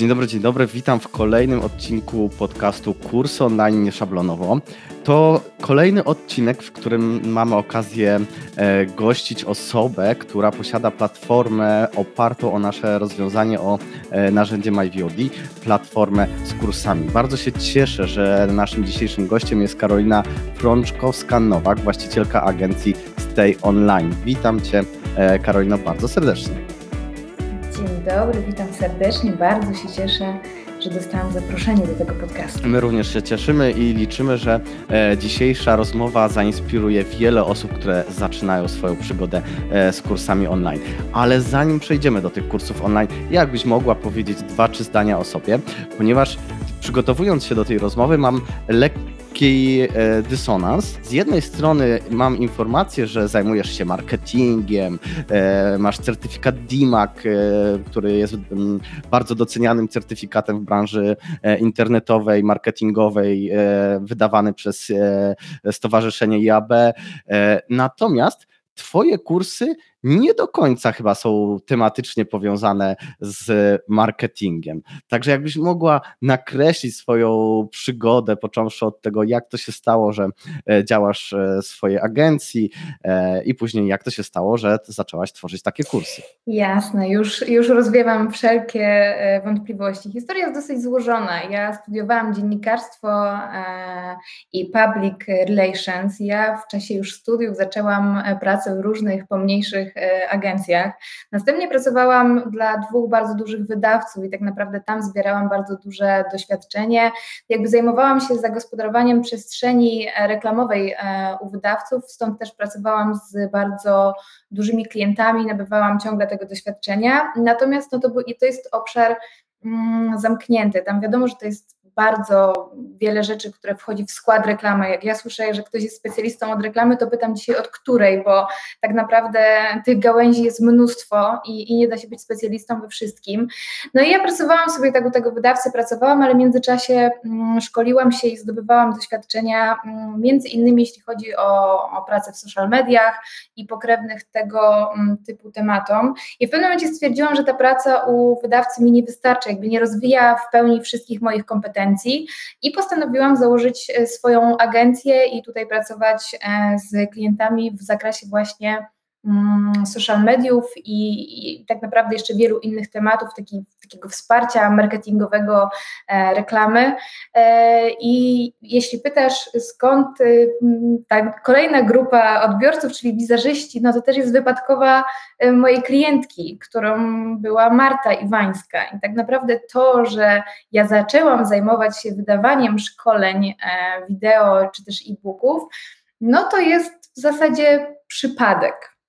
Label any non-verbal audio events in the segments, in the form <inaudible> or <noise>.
Dzień dobry, dzień dobry. Witam w kolejnym odcinku podcastu Kurs Online Nieszablonowo. To kolejny odcinek, w którym mamy okazję e, gościć osobę, która posiada platformę opartą o nasze rozwiązanie, o e, narzędzie MyVOD, platformę z kursami. Bardzo się cieszę, że naszym dzisiejszym gościem jest Karolina Frączkowska-Nowak, właścicielka agencji Stay Online. Witam Cię, e, Karolino, bardzo serdecznie. Dobry, witam serdecznie. Bardzo się cieszę, że dostałam zaproszenie do tego podcastu. My również się cieszymy i liczymy, że e, dzisiejsza rozmowa zainspiruje wiele osób, które zaczynają swoją przygodę e, z kursami online. Ale zanim przejdziemy do tych kursów online, jakbyś mogła powiedzieć dwa, trzy zdania o sobie, ponieważ przygotowując się do tej rozmowy, mam lekki e, dysonans. Z jednej strony mam informację, że zajmujesz się marketingiem, e, masz certyfikat DIMAC, e, który jest mm, bardzo docenianym certyfikatem w branży internetowej, marketingowej, wydawany przez Stowarzyszenie IAB. Natomiast Twoje kursy nie do końca chyba są tematycznie powiązane z marketingiem. Także jakbyś mogła nakreślić swoją przygodę, począwszy od tego, jak to się stało, że e, działasz e, w swojej agencji e, i później jak to się stało, że zaczęłaś tworzyć takie kursy. Jasne, już, już rozwiewam wszelkie wątpliwości. Historia jest dosyć złożona. Ja studiowałam dziennikarstwo i public relations. Ja w czasie już studiów zaczęłam pracę w różnych pomniejszych E, agencjach. Następnie pracowałam dla dwóch bardzo dużych wydawców i tak naprawdę tam zbierałam bardzo duże doświadczenie. Jakby zajmowałam się zagospodarowaniem przestrzeni e, reklamowej e, u wydawców, stąd też pracowałam z bardzo dużymi klientami, nabywałam ciągle tego doświadczenia. Natomiast no to, to jest obszar mm, zamknięty. Tam wiadomo, że to jest bardzo wiele rzeczy, które wchodzi w skład reklamy. Jak ja słyszę, że ktoś jest specjalistą od reklamy, to pytam dzisiaj od której, bo tak naprawdę tych gałęzi jest mnóstwo i, i nie da się być specjalistą we wszystkim. No i ja pracowałam sobie tak u tego wydawcy, pracowałam, ale w międzyczasie mm, szkoliłam się i zdobywałam doświadczenia, mm, między innymi jeśli chodzi o, o pracę w social mediach i pokrewnych tego mm, typu tematom. I w pewnym momencie stwierdziłam, że ta praca u wydawcy mi nie wystarcza, jakby nie rozwija w pełni wszystkich moich kompetencji agencji i postanowiłam założyć e, swoją agencję i tutaj pracować e, z klientami w zakresie właśnie social mediów i, i, tak naprawdę jeszcze wielu innych tematów, taki, takiego wsparcia marketingowego e, reklamy. E, I jeśli pytasz, skąd y, ta kolejna grupa odbiorców, czyli wizerzyści, no to też jest wypadkowa e, mojej klientki, którą była Marta Iwańska. I tak naprawdę to, że ja zaczęłam zajmować się wydawaniem szkoleń wideo czy też e-booków, no to jest w zasadzie przypadek.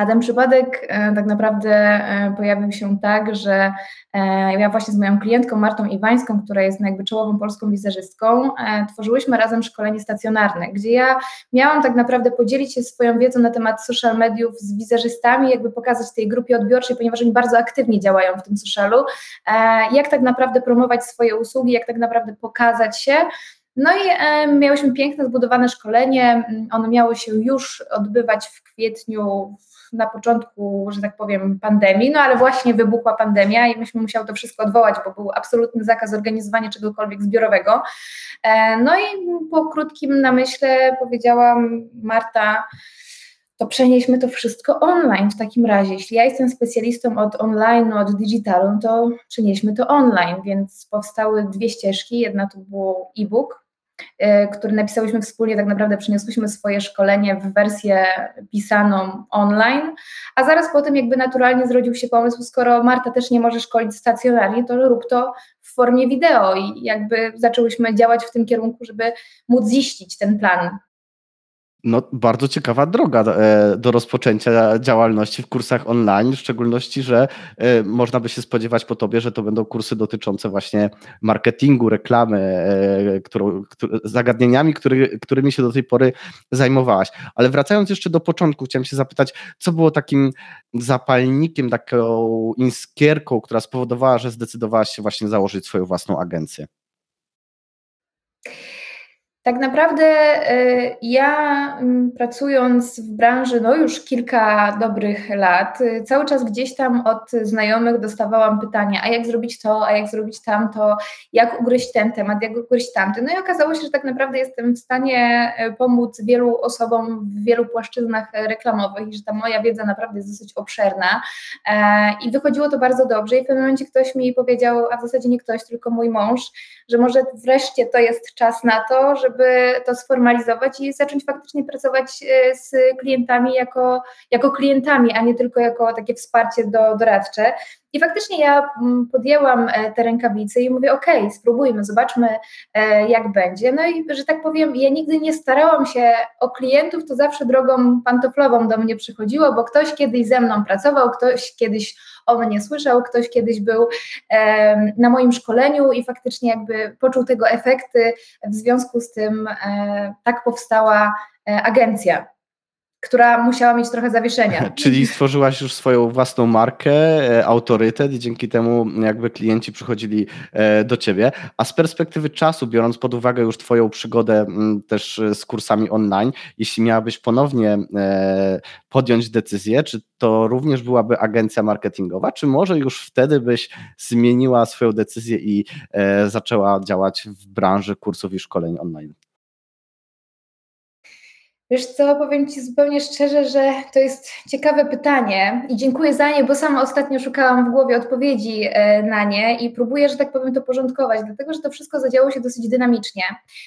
A ten przypadek e, tak naprawdę e, pojawił się tak, że e, ja właśnie z moją klientką Martą Iwańską, która jest jakby czołową polską wizerzystką, tworzyłyśmy razem szkolenie stacjonarne, gdzie ja miałam tak naprawdę podzielić się swoją wiedzą na temat social mediów z wizerzystami, jakby pokazać tej grupie odbiorczej, ponieważ oni bardzo aktywnie działają w tym socialu, jak tak naprawdę promować swoje usługi, jak tak naprawdę pokazać się. No i e, miałyśmy piękne, zbudowane szkolenie. Ono miało się już odbywać w kwietniu, na początku, że tak powiem, pandemii, no ale właśnie wybuchła pandemia i myśmy musiały to wszystko odwołać, bo był absolutny zakaz organizowania czegokolwiek zbiorowego. E, no i po krótkim namyśle powiedziałam, Marta, to przenieśmy to wszystko online w takim razie. Jeśli ja jestem specjalistą od online, od digitalu, to przenieśmy to online, więc powstały dwie ścieżki. Jedna to było e-book, który napisałyśmy wspólnie, tak naprawdę przyniosłyśmy swoje szkolenie w wersję pisaną online, a zaraz potem jakby naturalnie zrodził się pomysł, skoro Marta też nie może szkolić stacjonarnie, to rób to w formie wideo. I jakby zaczęłyśmy działać w tym kierunku, żeby móc ziścić ten plan no, bardzo ciekawa droga e, do rozpoczęcia działalności w kursach online, w szczególności, że e, można by się spodziewać po tobie, że to będą kursy dotyczące właśnie marketingu, reklamy, e, którą, zagadnieniami, który, którymi się do tej pory zajmowałaś. Ale wracając jeszcze do początku, chciałem się zapytać, co było takim zapalnikiem, taką inskierką, która spowodowała, że zdecydowałaś się właśnie założyć swoją własną agencję? Tak naprawdę y, ja mm, pracując w branży no już kilka dobrych lat, y, cały czas gdzieś tam od znajomych dostawałam pytania, a jak zrobić to, a jak zrobić tamto, jak ugryźć ten temat, jak ugryźć tamty. No i okazało się, że tak naprawdę jestem w stanie y, pomóc wielu osobom w wielu płaszczyznach reklamowych i że ta moja wiedza naprawdę jest dosyć obszerna e, i wychodziło to bardzo dobrze i w pewnym momencie ktoś mi powiedział, a w zasadzie nie ktoś, tylko mój mąż, że może wreszcie to jest czas na to, żeby to sformalizować i zacząć faktycznie pracować e, z klientami jako, jako klientami, a nie tylko jako takie wsparcie do, doradcze. I faktycznie ja mm, podjęłam e, te rękawice i mówię, ok, spróbujmy, zobaczmy e, jak będzie. No i, że tak powiem, ja nigdy nie starałam się o klientów, to zawsze drogą pantoflową do mnie przychodziło, bo ktoś kiedyś ze mną pracował, ktoś kiedyś o mnie słyszał, ktoś kiedyś był na moim szkoleniu i faktycznie jakby poczuł tego efekty, w związku z tym e, tak powstała agencja która musiała mieć trochę zawieszenia. <laughs> Czyli stworzyłaś już swoją własną markę, e, autorytet i dzięki temu jakby klienci przychodzili e, do ciebie. A z perspektywy czasu, biorąc pod uwagę już twoją przygodę też e, z kursami online, jeśli miałabyś ponownie podjąć decyzję, czy to również byłaby agencja marketingowa, czy może już wtedy byś zmieniła swoją decyzję i zaczęła działać w branży kursów i szkoleń online? Wiesz co, powiem Ci zupełnie szczerze, że to jest ciekawe pytanie i dziękuję za nie, bo sama ostatnio szukałam w głowie odpowiedzi e, na nie i próbuję, że tak powiem, to porządkować, dlatego że to wszystko zadziało się dosyć dynamicznie.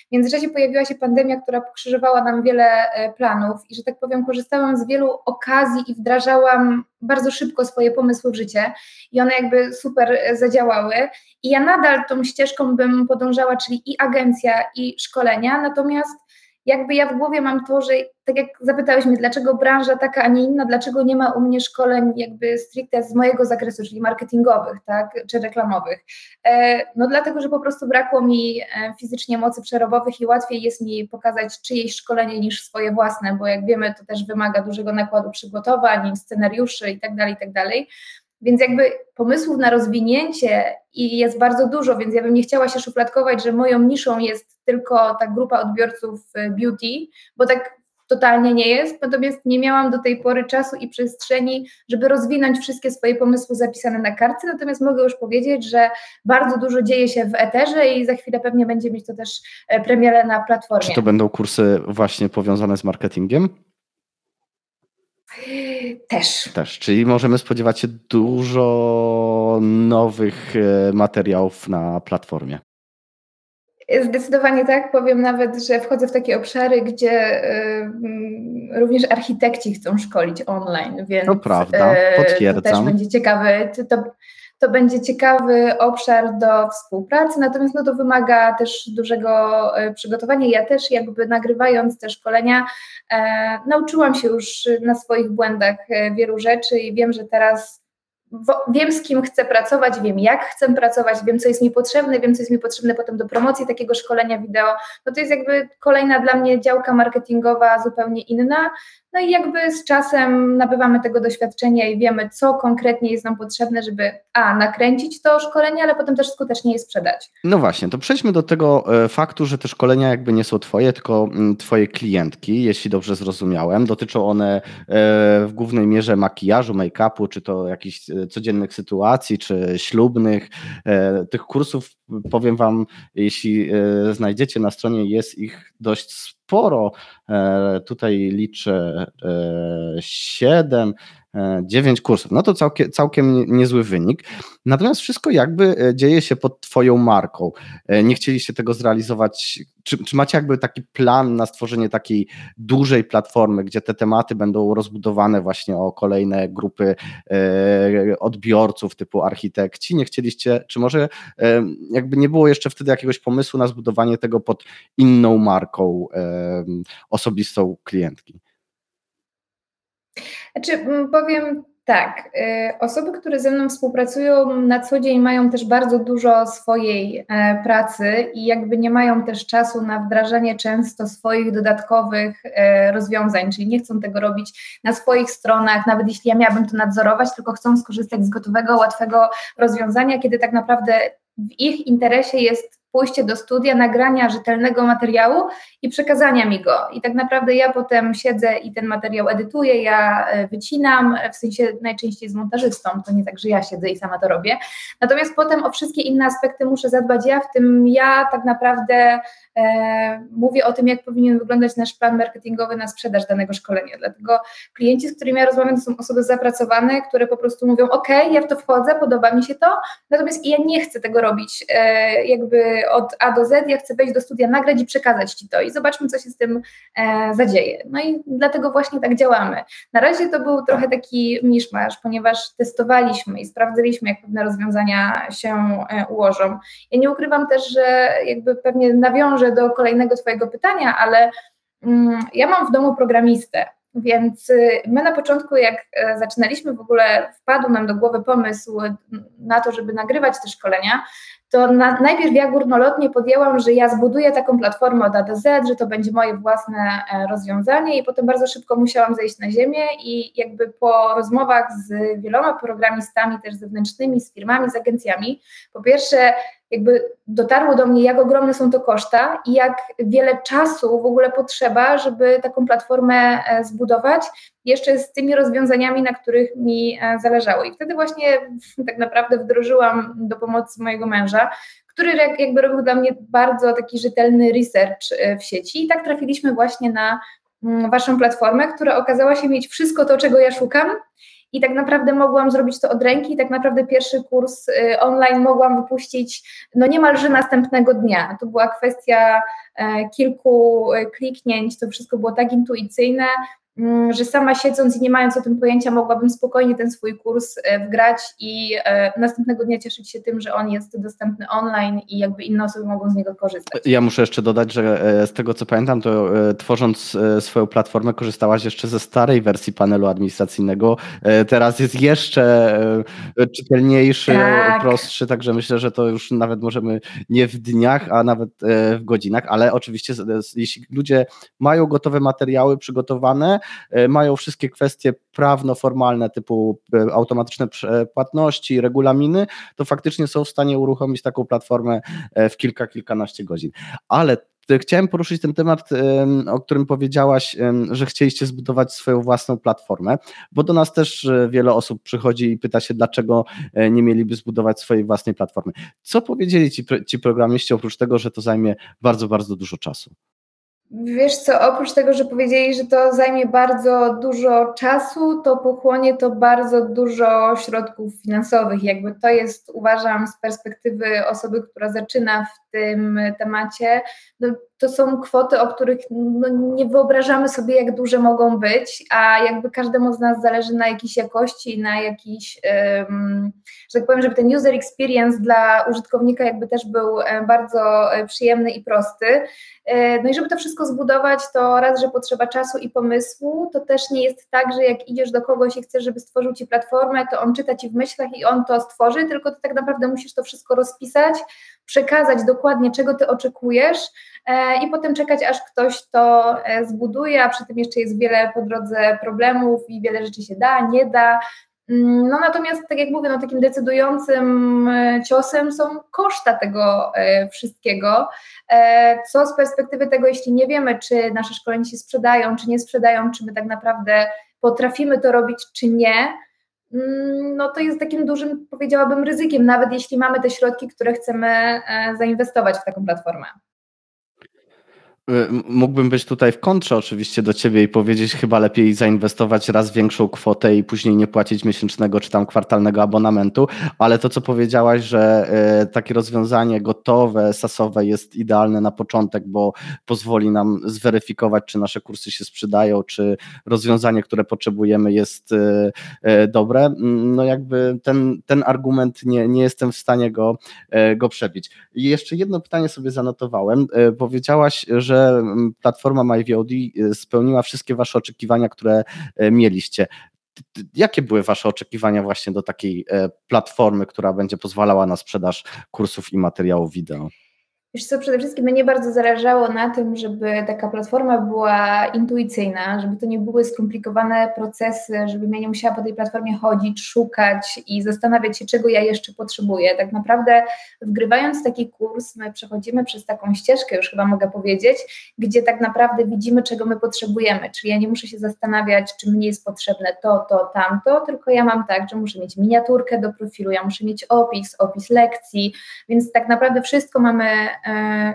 W międzyczasie pojawiła się pandemia, która pokrzyżowała nam wiele e, planów i, że tak powiem, korzystałam z wielu okazji i wdrażałam bardzo szybko swoje pomysły w życie i one jakby super e, zadziałały. I ja nadal tą ścieżką bym podążała, czyli i agencja, i szkolenia, natomiast jakby ja w głowie mam to, że tak jak zapytałeś mnie, dlaczego branża taka, a nie inna, dlaczego nie ma u mnie szkoleń jakby stricte z mojego zakresu, czyli marketingowych, tak, czy reklamowych. E, no dlatego, że po prostu brakło mi e, fizycznie mocy przerobowych i łatwiej jest mi pokazać czyjeś szkolenie niż swoje własne, bo jak wiemy, to też wymaga dużego nakładu przygotowań, scenariuszy itd., tak itd. Więc jakby pomysłów na rozwinięcie i jest bardzo dużo, więc ja bym nie chciała się szufladkować, że moją niszą jest tylko ta grupa odbiorców y, beauty, bo tak totalnie nie jest, natomiast nie miałam do tej pory czasu i przestrzeni, żeby rozwinąć wszystkie swoje pomysły zapisane na kartce, natomiast mogę już powiedzieć, że bardzo dużo dzieje się w eterze i za chwilę pewnie będzie mieć to też e, premierę na platformie. Czy to będą kursy właśnie powiązane z marketingiem? Też. Też, czyli możemy spodziewać się dużo nowych e, materiałów na platformie. Zdecydowanie tak. Powiem nawet, że wchodzę w takie obszary, gdzie y, również architekci chcą szkolić online, więc to prawda, potwierdzam. To też będzie ciekawy. To, to będzie ciekawy obszar do współpracy, natomiast no to wymaga też dużego e, przygotowania. Ja też jakby nagrywając te szkolenia e, nauczyłam się już na swoich błędach e, wielu rzeczy i wiem, że teraz wiem, z kim chcę pracować, wiem, jak chcę pracować, wiem, co jest mi potrzebne, wiem, co jest mi potrzebne potem do promocji takiego szkolenia wideo. No to jest jakby kolejna dla mnie działka marketingowa zupełnie inna. No i jakby z czasem nabywamy tego doświadczenia i wiemy, co konkretnie jest nam potrzebne, żeby a, nakręcić to szkolenie, ale potem też skutecznie je sprzedać. No właśnie, to przejdźmy do tego e, faktu, że te szkolenia jakby nie są twoje, tylko mm, twoje klientki, jeśli dobrze zrozumiałem. Dotyczą one e, w głównej mierze makijażu, make-upu, czy to jakichś e, codziennych sytuacji, czy ślubnych. Tych kursów, powiem wam, jeśli znajdziecie na stronie, jest ich dość sporo. Tutaj liczę 7, 9 kursów. No to całkiem, całkiem niezły wynik. Natomiast wszystko jakby e, dzieje się pod Twoją marką. E, nie chcieliście tego zrealizować. Czy, czy, macie jakby taki plan na stworzenie takiej dużej platformy, gdzie te tematy będą rozbudowane właśnie o kolejne grupy e, odbiorców typu architekci? Nie chcieliście, czy może jakby nie było jeszcze wtedy jakiegoś pomysłu na zbudowanie tego pod inną marką osobistą klientki? Znaczy, powiem tak, y, osoby, które ze mną współpracują na co dzień mają też bardzo dużo swojej e, pracy i jakby nie mają też czasu na wdrażanie często swoich dodatkowych e, rozwiązań, czyli nie chcą tego robić na swoich stronach, nawet jeśli ja miałabym to nadzorować, tylko chcą skorzystać z gotowego, łatwego rozwiązania, kiedy tak naprawdę w ich interesie jest pójście do studia, nagrania rzetelnego materiału i przekazania mi go. I tak naprawdę ja potem siedzę i ten materiał edytuję, ja e, wycinam, w sensie najczęściej z montażystą, to nie tak, że ja siedzę i sama to robię. Natomiast potem o wszystkie inne aspekty muszę zadbać ja, w tym ja tak naprawdę e, mówię o tym, jak powinien wyglądać nasz plan marketingowy na sprzedaż danego szkolenia. Dlatego klienci, z którymi ja rozmawiam, to są osoby zapracowane, które po prostu mówią, ok, ja w to wchodzę, podoba mi się to, natomiast ja nie chcę tego robić e, jakby od A do Z, ja chcę wejść do studia, nagrać i przekazać Ci to i zobaczmy, co się z tym e, zadzieje. No i dlatego właśnie tak działamy. Na razie to był trochę taki miszmasz, ponieważ testowaliśmy i sprawdzaliśmy, jak pewne rozwiązania się e, ułożą. Ja nie ukrywam też, że jakby pewnie nawiążę do kolejnego Twojego pytania, ale mm, ja mam w domu programistę, więc y, my na początku, jak e, zaczynaliśmy w ogóle, wpadł nam do głowy pomysł na to, żeby nagrywać te szkolenia, to na, najpierw ja górnolotnie podjęłam, że ja zbuduję taką platformę od A do Z, że to będzie moje własne e, rozwiązanie i potem bardzo szybko musiałam zejść na ziemię i jakby po rozmowach z wieloma programistami też zewnętrznymi, z firmami, z agencjami, po pierwsze jakby dotarło do mnie, jak ogromne są to koszta i jak wiele czasu w ogóle potrzeba, żeby taką platformę e, zbudować, jeszcze z tymi rozwiązaniami, na których mi e, zależało. I wtedy właśnie <laughs> tak naprawdę wdrożyłam do pomocy mojego męża, który jakby robił dla mnie bardzo taki rzetelny research e, w sieci. I tak trafiliśmy właśnie na mm, waszą platformę, która okazała się mieć wszystko to, czego ja szukam. I tak naprawdę mogłam zrobić to od ręki. I tak naprawdę pierwszy kurs y, online mogłam wypuścić no niemalże następnego dnia. To była kwestia e, kilku e, kliknięć, to wszystko było tak intuicyjne, że sama siedząc i nie mając o tym pojęcia, mogłabym spokojnie ten swój kurs e, wgrać i e, następnego dnia cieszyć się tym, że on jest dostępny online i jakby inne osoby mogą z niego korzystać. Ja muszę jeszcze dodać, że e, z tego co pamiętam, to tworząc swoją platformę korzystałaś jeszcze ze starej wersji panelu administracyjnego. Teraz jest jeszcze czytelniejszy, tak. prostszy, także myślę, że to już nawet możemy nie w dniach, a nawet w godzinach, ale oczywiście jeśli ludzie mają gotowe materiały przygotowane, mają wszystkie kwestie prawno-formalne typu e, automatyczne płatności, regulaminy, to faktycznie są w stanie uruchomić taką platformę e, w kilka, kilkanaście godzin. Ale Chciałem poruszyć ten temat, o którym powiedziałaś, że chcieliście zbudować swoją własną platformę, bo do nas też wiele osób przychodzi i pyta się, dlaczego nie mieliby zbudować swojej własnej platformy. Co powiedzieli ci, ci programiści, oprócz tego, że to zajmie bardzo, bardzo dużo czasu? Wiesz co, oprócz tego, że powiedzieli, że to zajmie bardzo dużo czasu, to pochłonie to bardzo dużo środków finansowych. Jakby to jest, uważam, z perspektywy osoby, która zaczyna w tym temacie, no, to są kwoty, o których no, nie wyobrażamy sobie, jak duże mogą być, a jakby każdemu z nas zależy na jakiejś jakości, na jakiś, że tak powiem, żeby ten user experience dla użytkownika jakby też był e, bardzo e, przyjemny i prosty. E, no i żeby to wszystko zbudować, to raz, że potrzeba czasu i pomysłu, to też nie jest tak, że jak idziesz do kogoś i chcesz, żeby stworzył ci platformę, to on czyta ci w myślach i on to stworzy, tylko ty tak naprawdę musisz to wszystko rozpisać, przekazać dokładnie, czego ty oczekujesz e, i potem czekać, aż ktoś to e, zbuduje, a przy tym jeszcze jest wiele po drodze problemów i wiele rzeczy się da, nie da. Mm, no natomiast, tak jak mówię, no, takim decydującym e, ciosem są koszta tego wszystkiego, co z perspektywy tego, jeśli nie wiemy, czy nasze szkolenia się sprzedają, czy nie sprzedają, czy my tak naprawdę potrafimy to robić, czy nie, no to jest takim dużym, powiedziałabym, ryzykiem, nawet jeśli mamy te środki, które chcemy e, zainwestować w taką platformę. Y, mógłbym być tutaj w kontrze oczywiście do ciebie i powiedzieć, chyba lepiej zainwestować raz większą kwotę i później nie płacić miesięcznego czy tam kwartalnego abonamentu, ale to co powiedziałaś, że y, takie rozwiązanie gotowe, sasowe jest idealne na początek, bo pozwoli nam zweryfikować, czy nasze kursy się sprzedają, czy rozwiązanie, które potrzebujemy jest y, dobre. Mm, no jakby ten, ten argument nie, nie jestem w stanie go, go przebić. I jeszcze jedno pytanie sobie zanotowałem. Powiedziałaś, że że mm, platforma MyVOD y, spełniła wszystkie Wasze oczekiwania, które e, mieliście. Jakie były Wasze oczekiwania właśnie do takiej e, platformy, która będzie pozwalała na sprzedaż kursów i materiałów wideo? Wiesz co, przede wszystkim mnie bardzo zależało na tym, żeby taka platforma była intuicyjna, żeby to nie były skomplikowane procesy, żebym ja nie musiała po tej platformie chodzić, szukać i zastanawiać się, czego ja jeszcze potrzebuję. Tak naprawdę wgrywając taki kurs, my przechodzimy przez taką ścieżkę, już chyba mogę powiedzieć, gdzie tak naprawdę widzimy, czego my potrzebujemy, czyli ja nie muszę się zastanawiać, czy mnie jest potrzebne to, to, tamto, tylko ja mam tak, że muszę mieć miniaturkę do profilu, ja muszę mieć opis, opis lekcji, więc tak naprawdę wszystko mamy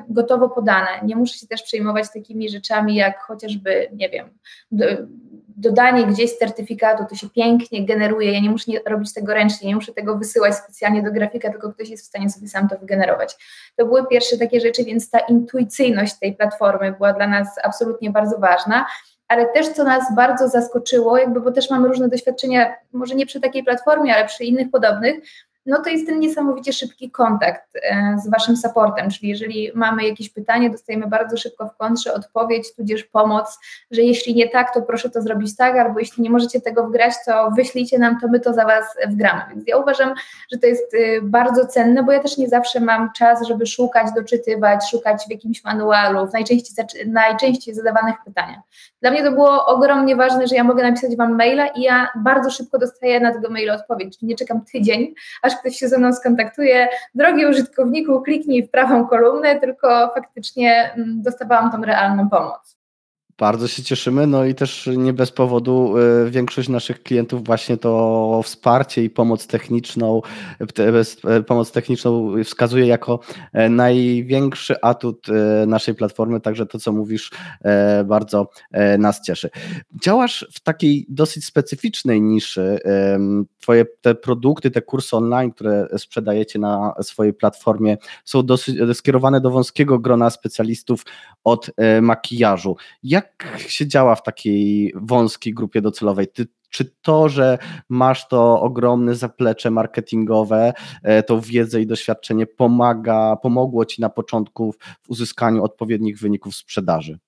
gotowo podane. Nie muszę się też przejmować takimi rzeczami jak chociażby, nie wiem, do, dodanie gdzieś certyfikatu, to się pięknie generuje. Ja nie muszę nie, robić tego ręcznie, nie muszę tego wysyłać specjalnie do grafika, tylko ktoś jest w stanie sobie sam to wygenerować. To były pierwsze takie rzeczy, więc ta intuicyjność tej platformy była dla nas absolutnie bardzo ważna ale też co nas bardzo zaskoczyło, jakby, bo też mamy różne doświadczenia, może nie przy takiej platformie, ale przy innych podobnych, no to jest ten niesamowicie szybki kontakt e, z Waszym supportem, czyli jeżeli mamy jakieś pytanie, dostajemy bardzo szybko w kontrze odpowiedź, tudzież pomoc, że jeśli nie tak, to proszę to zrobić tak, albo jeśli nie możecie tego wgrać, to wyślijcie nam, to my to za Was wgramy. Więc ja uważam, że to jest y, bardzo cenne, bo ja też nie zawsze mam czas, żeby szukać, doczytywać, szukać w jakimś manualu, w najczęściej, najczęściej zadawanych pytaniach. Dla mnie to było ogromnie ważne, że ja mogę napisać Wam maila i ja bardzo szybko dostaję na tego maila odpowiedź, czyli nie czekam tydzień, aż ktoś się ze mną skontaktuje, drogi użytkowniku, kliknij w prawą kolumnę, tylko faktycznie mm, dostawałam tą realną pomoc. Bardzo się cieszymy, no i też nie bez powodu y, większość naszych klientów właśnie to wsparcie i pomoc techniczną, e, pomoc techniczną wskazuje jako e, największy atut e, naszej platformy, także to, co mówisz, bardzo nas cieszy. Działasz w takiej dosyć specyficznej niszy. Twoje te produkty, te kursy online, które sprzedajecie na swojej platformie, są dosyć skierowane do wąskiego grona specjalistów od makijażu. Jak jak się działa w takiej wąskiej grupie docelowej? Ty, czy to, że masz to ogromne zaplecze marketingowe, e, tą wiedzę i doświadczenie pomaga, pomogło ci na początku w uzyskaniu odpowiednich wyników sprzedaży?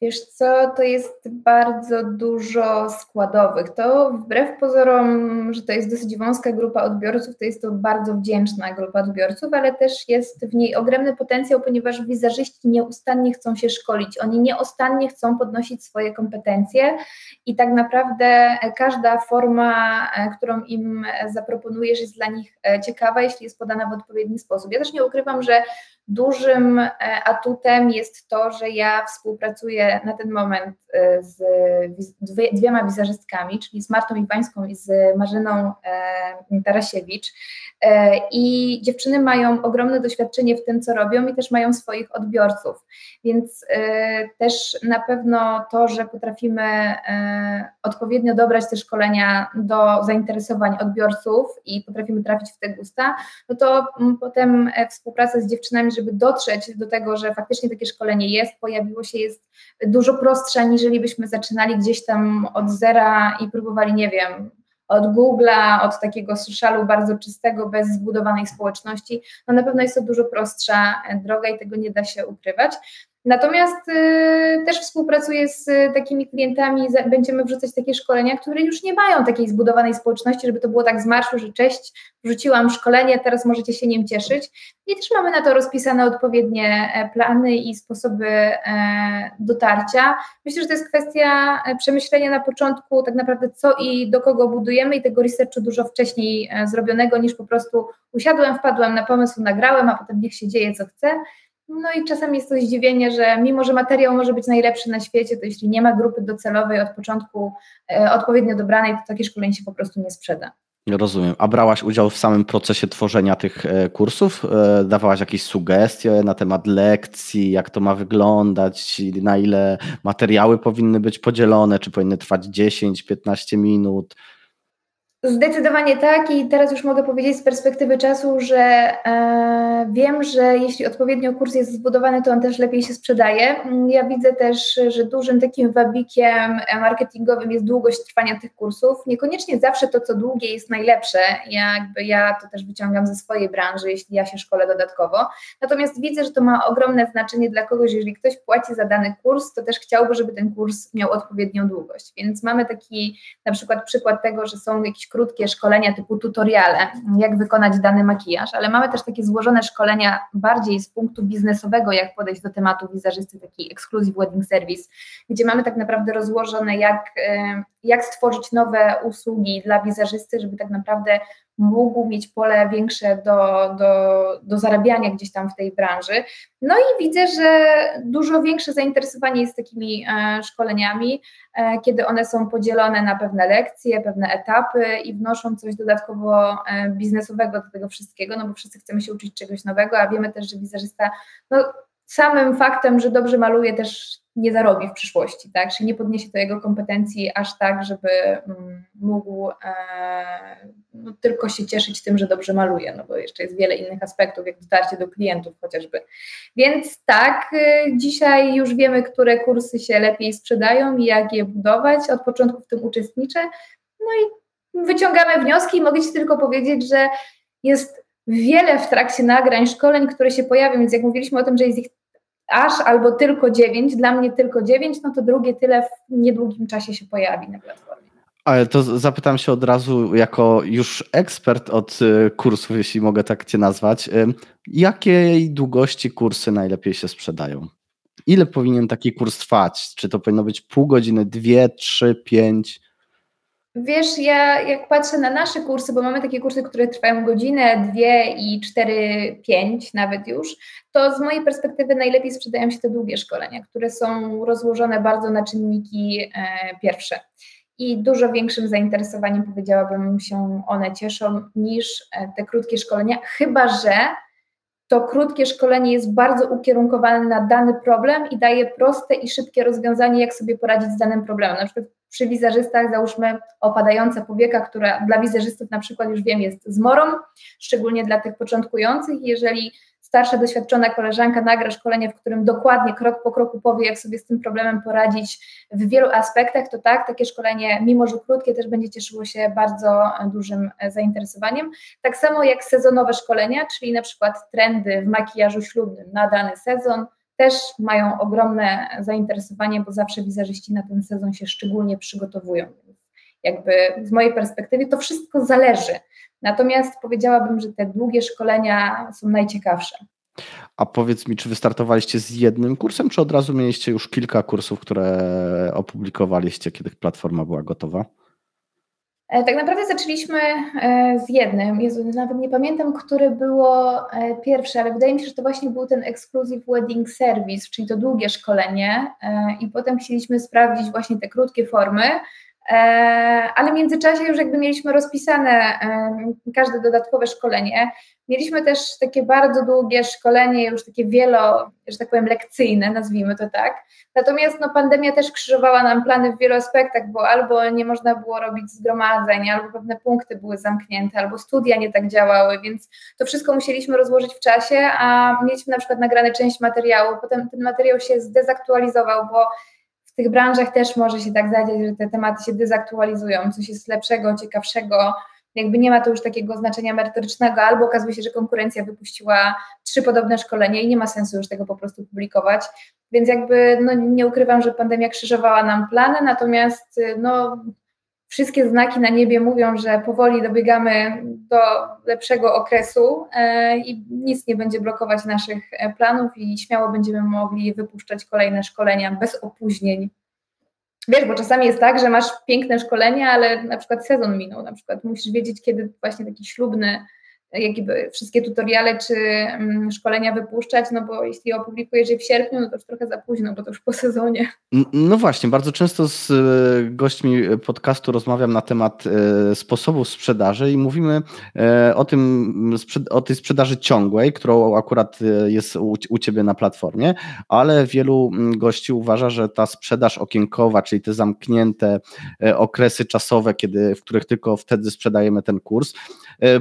Wiesz co, to jest bardzo dużo składowych. To wbrew pozorom, że to jest dosyć wąska grupa odbiorców, to jest to bardzo wdzięczna grupa odbiorców, ale też jest w niej ogromny potencjał, ponieważ wizażyści nieustannie chcą się szkolić, oni nieustannie chcą podnosić swoje kompetencje i tak naprawdę każda forma, e, którą im zaproponujesz, jest dla nich e, ciekawa, jeśli jest podana w odpowiedni sposób. Ja też nie ukrywam, że Dużym e, atutem jest to, że ja współpracuję na ten moment e, z dwiema wizerzystkami, czyli z Martą Iwańską i z Marzyną e, Tarasiewicz. I dziewczyny mają ogromne doświadczenie w tym, co robią i też mają swoich odbiorców. Więc też na pewno to, że potrafimy odpowiednio dobrać te szkolenia do zainteresowań odbiorców i potrafimy trafić w te gusta, no to potem współpraca z dziewczynami, żeby dotrzeć do tego, że faktycznie takie szkolenie jest, pojawiło się, jest dużo prostsza, niżeli byśmy zaczynali gdzieś tam od zera i próbowali, nie wiem, od Google'a, od takiego socialu bardzo czystego, bez zbudowanej społeczności, no na pewno jest to dużo prostsza droga i tego nie da się ukrywać. Natomiast y, też współpracuję z takimi klientami, będziemy wrzucać takie szkolenia, które już nie mają takiej zbudowanej społeczności, żeby to było tak z marszu, że cześć, wrzuciłam szkolenie, teraz możecie się nim cieszyć. I też mamy na to rozpisane odpowiednie e, plany i sposoby e, dotarcia. Myślę, że to jest kwestia e, przemyślenia na początku tak naprawdę co i do kogo budujemy i tego researchu dużo wcześniej zrobionego niż po prostu usiadłem, wpadłem na pomysł, nagrałem, a potem niech się dzieje co chce. No i czasami jest to zdziwienie, że mimo, że materiał może być najlepszy na świecie, to jeśli nie ma grupy docelowej od początku e, odpowiednio dobranej, to takie szkolenie się po prostu nie sprzeda. Rozumiem. A brałaś udział w samym procesie tworzenia tych e, kursów? E, dawałaś jakieś sugestie na temat lekcji, jak to ma wyglądać, na ile materiały powinny być podzielone, czy powinny trwać 10-15 minut? Zdecydowanie tak i teraz już mogę powiedzieć z perspektywy czasu, że e, wiem, że jeśli odpowiednio kurs jest zbudowany, to on też lepiej się sprzedaje. Ja widzę też, że dużym takim wabikiem marketingowym jest długość trwania tych kursów. Niekoniecznie zawsze to, co długie jest najlepsze. Jakby ja to też wyciągam ze swojej branży, jeśli ja się szkolę dodatkowo. Natomiast widzę, że to ma ogromne znaczenie dla kogoś, jeżeli ktoś płaci za dany kurs, to też chciałby, żeby ten kurs miał odpowiednią długość. Więc mamy taki na przykład przykład tego, że są jakieś krótkie szkolenia typu tutoriale, jak wykonać dany makijaż, ale mamy też takie złożone szkolenia bardziej z punktu biznesowego, jak podejść do tematu wizerzysty, taki exclusive wedding service, gdzie mamy tak naprawdę rozłożone, jak, jak stworzyć nowe usługi dla wizerzysty, żeby tak naprawdę mógł mieć pole większe do, do, do zarabiania gdzieś tam w tej branży. No i widzę, że dużo większe zainteresowanie jest takimi e, szkoleniami, e, kiedy one są podzielone na pewne lekcje, pewne etapy i wnoszą coś dodatkowo e, biznesowego do tego wszystkiego, no bo wszyscy chcemy się uczyć czegoś nowego, a wiemy też, że wizerzysta no, samym faktem, że dobrze maluje też nie zarobi w przyszłości, tak? Czyli nie podniesie to jego kompetencji aż tak, żeby mm, mógł e, no, tylko się cieszyć tym, że dobrze maluje, no bo jeszcze jest wiele innych aspektów, jak dotarcie do klientów chociażby. Więc tak, y, dzisiaj już wiemy, które kursy się lepiej sprzedają i jak je budować. Od początku w tym uczestniczę. No i wyciągamy wnioski i mogę Ci tylko powiedzieć, że jest wiele w trakcie nagrań, szkoleń, które się pojawią, więc jak mówiliśmy o tym, że jest ich aż albo tylko 9, dla mnie tylko 9, no to drugie tyle w niedługim czasie się pojawi na platformie. Ale to zapytam się od razu, jako już ekspert od y, kursów, jeśli mogę tak Cię nazwać, y, jakiej długości kursy najlepiej się sprzedają? Ile powinien taki kurs trwać? Czy to powinno być pół godziny, dwie, trzy, pięć? Wiesz, ja jak patrzę na nasze kursy, bo mamy takie kursy, które trwają godzinę, dwie i cztery, pięć nawet już, to z mojej perspektywy najlepiej sprzedają się te długie szkolenia, które są rozłożone bardzo na czynniki e, pierwsze. I dużo większym zainteresowaniem powiedziałabym się one cieszą niż e, te krótkie szkolenia, chyba że to krótkie szkolenie jest bardzo ukierunkowane na dany problem i daje proste i szybkie rozwiązanie, jak sobie poradzić z danym problemem. Na przykład przy wizerzystach załóżmy opadająca powieka, która dla wizerzystów na przykład już wiem jest zmorą, szczególnie dla tych początkujących. Jeżeli starsza, doświadczona koleżanka nagra szkolenie, w którym dokładnie krok po kroku powie, jak sobie z tym problemem poradzić w wielu aspektach, to tak, takie szkolenie, mimo że krótkie, też będzie cieszyło się bardzo dużym zainteresowaniem. Tak samo jak sezonowe szkolenia, czyli na przykład trendy w makijażu ślubnym na dany sezon, też mają ogromne zainteresowanie, bo zawsze wizerzyści na ten sezon się szczególnie przygotowują. Jakby z mojej perspektywy to wszystko zależy. Natomiast powiedziałabym, że te długie szkolenia są najciekawsze. A powiedz mi, czy wystartowaliście z jednym kursem, czy od razu mieliście już kilka kursów, które opublikowaliście, kiedy platforma była gotowa? E, tak naprawdę zaczęliśmy e, z jednym. Jezu, nawet nie pamiętam, które było e, pierwsze, ale wydaje mi się, że to właśnie był ten Exclusive Wedding Service, czyli to długie szkolenie. I potem chcieliśmy sprawdzić właśnie te krótkie formy, ale w międzyczasie już jakby mieliśmy rozpisane każde dodatkowe szkolenie. Mieliśmy też takie bardzo długie szkolenie, już takie wielo, że tak powiem, lekcyjne, nazwijmy to tak. Natomiast no, pandemia też krzyżowała nam plany w wielu aspektach, bo albo nie można było robić zgromadzeń, albo pewne punkty były zamknięte, albo studia nie tak działały, więc to wszystko musieliśmy rozłożyć w czasie, a mieliśmy na przykład nagrane część materiału, potem ten materiał się zdezaktualizował, bo tych branżach też może się tak zadziać, że te tematy się dezaktualizują, coś jest lepszego, ciekawszego, jakby nie ma to już takiego znaczenia merytorycznego, albo okazuje się, że konkurencja wypuściła trzy podobne szkolenia i nie ma sensu już tego po prostu publikować. Więc jakby no, nie ukrywam, że pandemia krzyżowała nam plany, natomiast no, wszystkie znaki na niebie mówią, że powoli dobiegamy do lepszego okresu e, i nic nie będzie blokować naszych e, planów i śmiało będziemy mogli wypuszczać kolejne szkolenia bez opóźnień. Wiesz, bo czasami jest tak, że masz piękne szkolenie, ale na przykład sezon minął, na przykład musisz wiedzieć, kiedy właśnie taki ślubny jakby wszystkie tutoriale czy mm, szkolenia wypuszczać, no bo jeśli opublikujesz je w sierpniu, no to już trochę za późno, bo to już po sezonie. No właśnie, bardzo często z e, gośćmi podcastu rozmawiam na temat e, sposobów sprzedaży i mówimy e, o tym, o tej sprzedaży ciągłej, którą akurat jest u, u Ciebie na platformie, ale wielu mm, gości uważa, że ta sprzedaż okienkowa, czyli te zamknięte okresy czasowe, kiedy, w których tylko wtedy sprzedajemy ten kurs,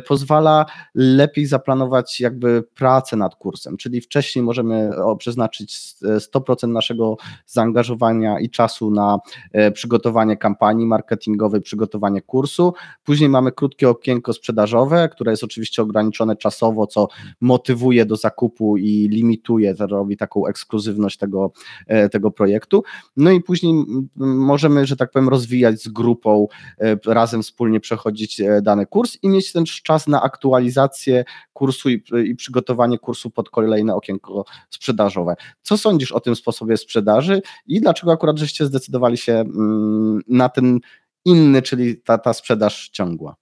pozwala lepiej zaplanować jakby pracę nad kursem, czyli wcześniej możemy przeznaczyć 100% naszego zaangażowania i czasu na e, przygotowanie kampanii marketingowej, przygotowanie kursu. Później mamy krótkie okienko sprzedażowe, które jest oczywiście ograniczone czasowo, co motywuje do zakupu i limituje, robi taką ekskluzywność tego, e, tego projektu. No i później możemy, że tak powiem, rozwijać z grupą, e, razem wspólnie przechodzić dany kurs i mieć ten czas na aktualizację kursu i, i przygotowanie kursu pod kolejne okienko sprzedażowe. Co sądzisz o tym sposobie sprzedaży i dlaczego akurat żeście zdecydowali się mm, na ten inny, czyli ta, ta sprzedaż ciągła?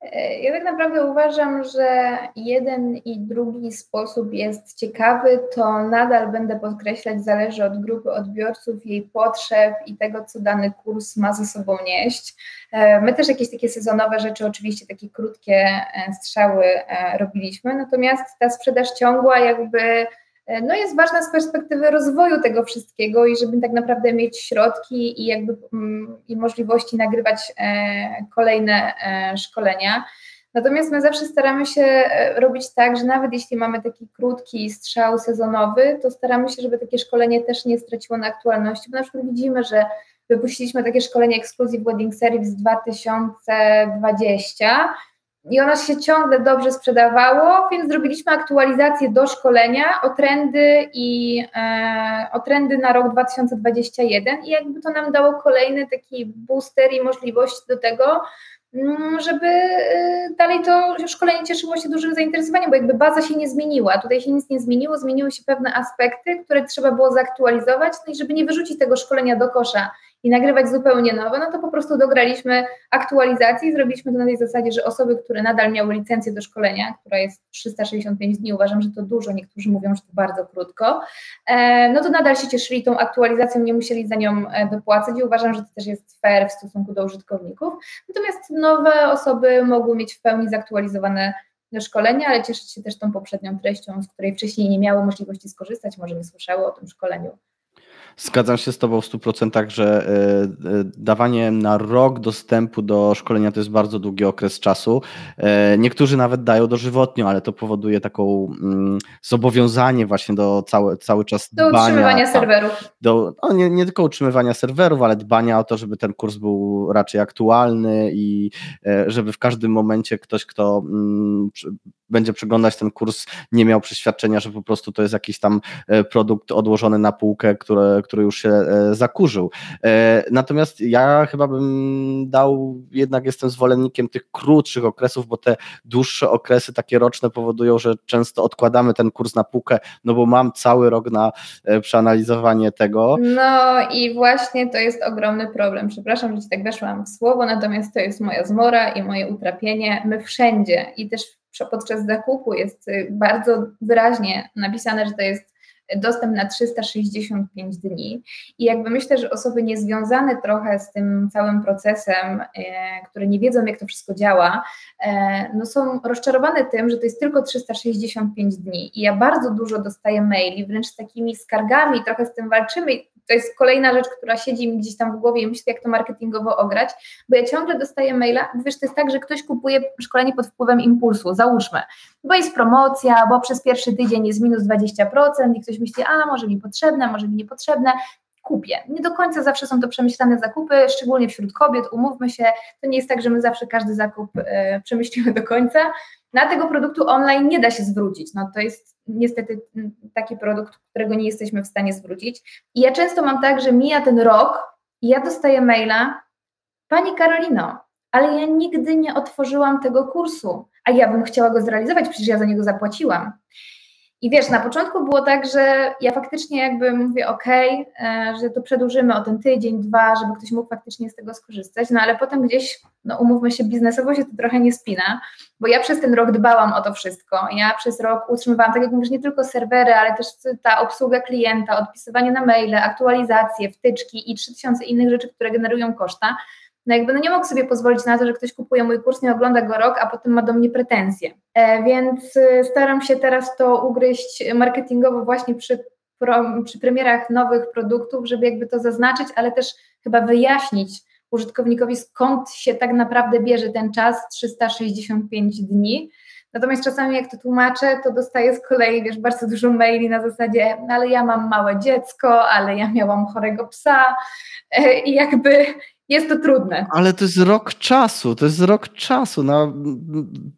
E, ja tak naprawdę uważam, że jeden i drugi sposób jest ciekawy. To nadal będę podkreślać, zależy od grupy odbiorców, jej potrzeb i tego, co dany kurs ma ze sobą nieść. E, my też jakieś takie sezonowe rzeczy, oczywiście takie krótkie e, strzały robiliśmy, natomiast ta sprzedaż ciągła, jakby no jest ważna z perspektywy rozwoju tego wszystkiego i żeby tak naprawdę mieć środki i jakby mm, i możliwości nagrywać e, kolejne e, szkolenia. Natomiast my zawsze staramy się e, robić tak, że nawet jeśli mamy taki krótki strzał sezonowy, to staramy się, żeby takie szkolenie też nie straciło na aktualności, bo na przykład widzimy, że wypuściliśmy takie szkolenie Exclusive Wedding Series 2020 i ono się ciągle dobrze sprzedawało, więc zrobiliśmy aktualizację do szkolenia o trendy i e, o trendy na rok 2021 i jakby to nam dało kolejny taki booster i możliwość do tego, mm, żeby e, dalej to szkolenie cieszyło się dużym zainteresowaniem, bo jakby baza się nie zmieniła, tutaj się nic nie zmieniło, zmieniły się pewne aspekty, które trzeba było zaktualizować, no i żeby nie wyrzucić tego szkolenia do kosza i nagrywać zupełnie nowe, no to po prostu dograliśmy aktualizację i zrobiliśmy to na tej zasadzie, że osoby, które nadal miały licencję do szkolenia, która jest 365 dni, uważam, że to dużo, niektórzy mówią, że to bardzo krótko, e, no to nadal się cieszyli tą aktualizacją, nie musieli za nią e, dopłacać i uważam, że to też jest fair w stosunku do użytkowników. Natomiast nowe osoby mogły mieć w pełni zaktualizowane szkolenia, ale cieszyć się też tą poprzednią treścią, z której wcześniej nie miały możliwości skorzystać, może nie słyszały o tym szkoleniu. Zgadzam się z Tobą w 100%, że e, e, dawanie na rok dostępu do szkolenia to jest bardzo długi okres czasu. E, niektórzy nawet dają dożywotnio, ale to powoduje taką mm, zobowiązanie właśnie do cały, cały czas do dbania. Do utrzymywania serwerów. Do, no nie, nie tylko utrzymywania serwerów, ale dbania o to, żeby ten kurs był raczej aktualny i żeby w każdym momencie ktoś, kto mm, będzie przeglądać ten kurs, nie miał przeświadczenia, że po prostu to jest jakiś tam produkt odłożony na półkę, które, który już się e, zakurzył. E, natomiast ja chyba bym dał, jednak jestem zwolennikiem tych krótszych okresów, bo te dłuższe okresy, takie roczne, powodują, że często odkładamy ten kurs na półkę, no bo mam cały rok na e, przeanalizowanie tego. No i właśnie to jest ogromny problem. Przepraszam, że ci tak weszłam w słowo, natomiast to jest moja zmora i moje utrapienie. My wszędzie i też podczas zakupu jest y, bardzo wyraźnie napisane, że to jest dostęp na 365 dni. I jakby myślę, że osoby niezwiązane trochę z tym całym procesem, e, które nie wiedzą, jak to wszystko działa, e, no są rozczarowane tym, że to jest tylko 365 dni. I ja bardzo dużo dostaję maili, wręcz z takimi skargami, trochę z tym walczymy to jest kolejna rzecz, która siedzi mi gdzieś tam w głowie i myślę, jak to marketingowo ograć, bo ja ciągle dostaję maila, wiesz, to jest tak, że ktoś kupuje szkolenie pod wpływem impulsu, załóżmy, bo jest promocja, bo przez pierwszy tydzień jest minus 20% i ktoś myśli, a może mi potrzebne, może mi niepotrzebne, kupię. Nie do końca zawsze są to przemyślane zakupy, szczególnie wśród kobiet, umówmy się, to nie jest tak, że my zawsze każdy zakup e, przemyślimy do końca. Na tego produktu online nie da się zwrócić. No, to jest niestety taki produkt, którego nie jesteśmy w stanie zwrócić. I ja często mam tak, że mija ten rok i ja dostaję maila, Pani Karolino, ale ja nigdy nie otworzyłam tego kursu, a ja bym chciała go zrealizować, przecież ja za niego zapłaciłam. I wiesz, na początku było tak, że ja faktycznie jakby mówię, ok, e, że to przedłużymy o ten tydzień, dwa, żeby ktoś mógł faktycznie z tego skorzystać, no ale potem gdzieś, no umówmy się, biznesowo się to trochę nie spina, bo ja przez ten rok dbałam o to wszystko. Ja przez rok utrzymywałam, tak jak mówisz, nie tylko serwery, ale też ta obsługa klienta, odpisywanie na maile, aktualizacje, wtyczki i 3000 innych rzeczy, które generują koszta no jakby no nie mogę sobie pozwolić na to, że ktoś kupuje mój kurs, nie ogląda go rok, a potem ma do mnie pretensje. E, więc y, staram się teraz to ugryźć marketingowo właśnie przy, przy premierach nowych produktów, żeby jakby to zaznaczyć, ale też chyba wyjaśnić użytkownikowi, skąd się tak naprawdę bierze ten czas 365 dni. Natomiast czasami jak to tłumaczę, to dostaję z kolei, wiesz, bardzo dużo maili na zasadzie, no ale ja mam małe dziecko, ale ja miałam chorego psa e, i jakby jest to trudne. Ale to jest rok czasu, to jest rok czasu na